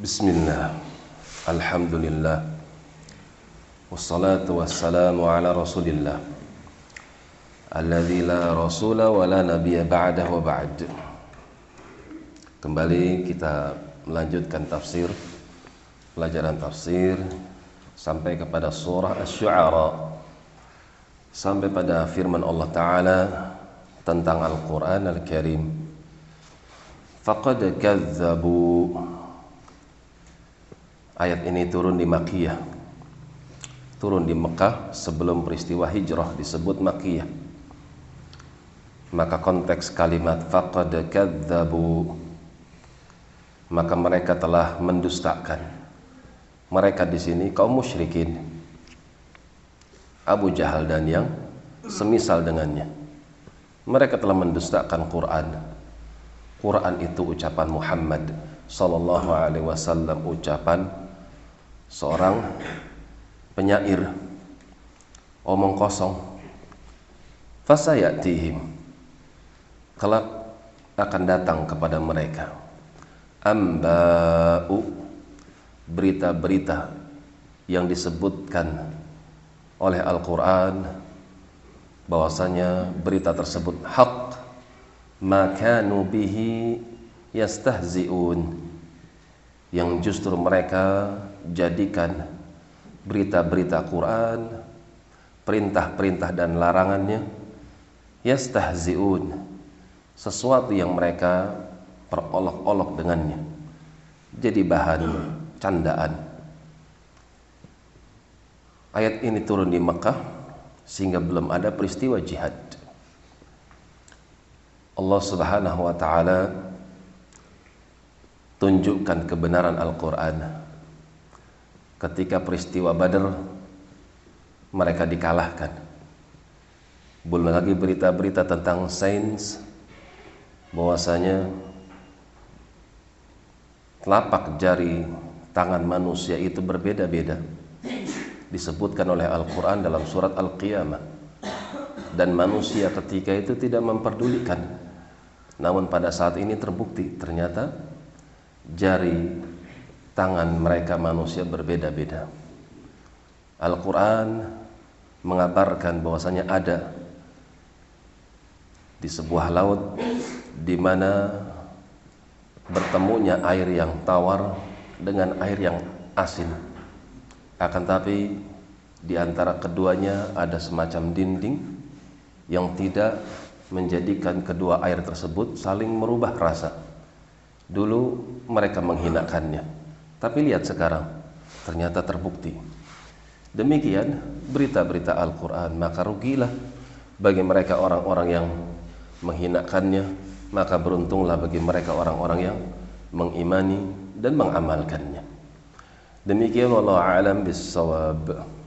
Bismillah. Alhamdulillah. Wassalatu wassalamu ala rasulillah. Alladhi la rasula wa la nabiya ba'dah wa ba'd. Kembali kita melanjutkan tafsir Pelajaran tafsir Sampai kepada surah Ash-Shu'ara Sampai pada firman Allah Ta'ala Tentang Al-Quran Al-Karim. Faqad kazzabu Ayat ini turun di Makkiyah. Turun di Mekah sebelum peristiwa hijrah disebut Makkiyah. Maka konteks kalimat faqad kadzabu maka mereka telah mendustakan. Mereka di sini kaum musyrikin. Abu Jahal dan yang semisal dengannya. Mereka telah mendustakan Quran. Quran itu ucapan Muhammad sallallahu alaihi wasallam ucapan seorang penyair. Omong kosong. Fasayatihim. Kelak akan datang kepada mereka. Amba'u. Berita-berita yang disebutkan oleh Al-Quran. Bahwasanya berita tersebut hak. Maka nubihi yastahzi'un yang justru mereka jadikan berita-berita Quran, perintah-perintah dan larangannya yastahziun sesuatu yang mereka perolok-olok dengannya. Jadi bahan candaan. Ayat ini turun di Mekah sehingga belum ada peristiwa jihad. Allah Subhanahu wa taala tunjukkan kebenaran Al-Qur'an ketika peristiwa Badar mereka dikalahkan. Belum lagi berita-berita tentang sains bahwasanya telapak jari tangan manusia itu berbeda-beda. Disebutkan oleh Al-Qur'an dalam surat Al-Qiyamah. Dan manusia ketika itu tidak memperdulikan. Namun pada saat ini terbukti ternyata jari tangan mereka manusia berbeda-beda. Al-Quran mengabarkan bahwasanya ada di sebuah laut di mana bertemunya air yang tawar dengan air yang asin. Akan tapi di antara keduanya ada semacam dinding yang tidak menjadikan kedua air tersebut saling merubah rasa. Dulu mereka menghinakannya tapi lihat sekarang, ternyata terbukti. Demikian berita-berita Al-Quran, maka rugilah bagi mereka orang-orang yang menghinakannya, maka beruntunglah bagi mereka orang-orang yang mengimani dan mengamalkannya. Demikian Allah alam bisawab.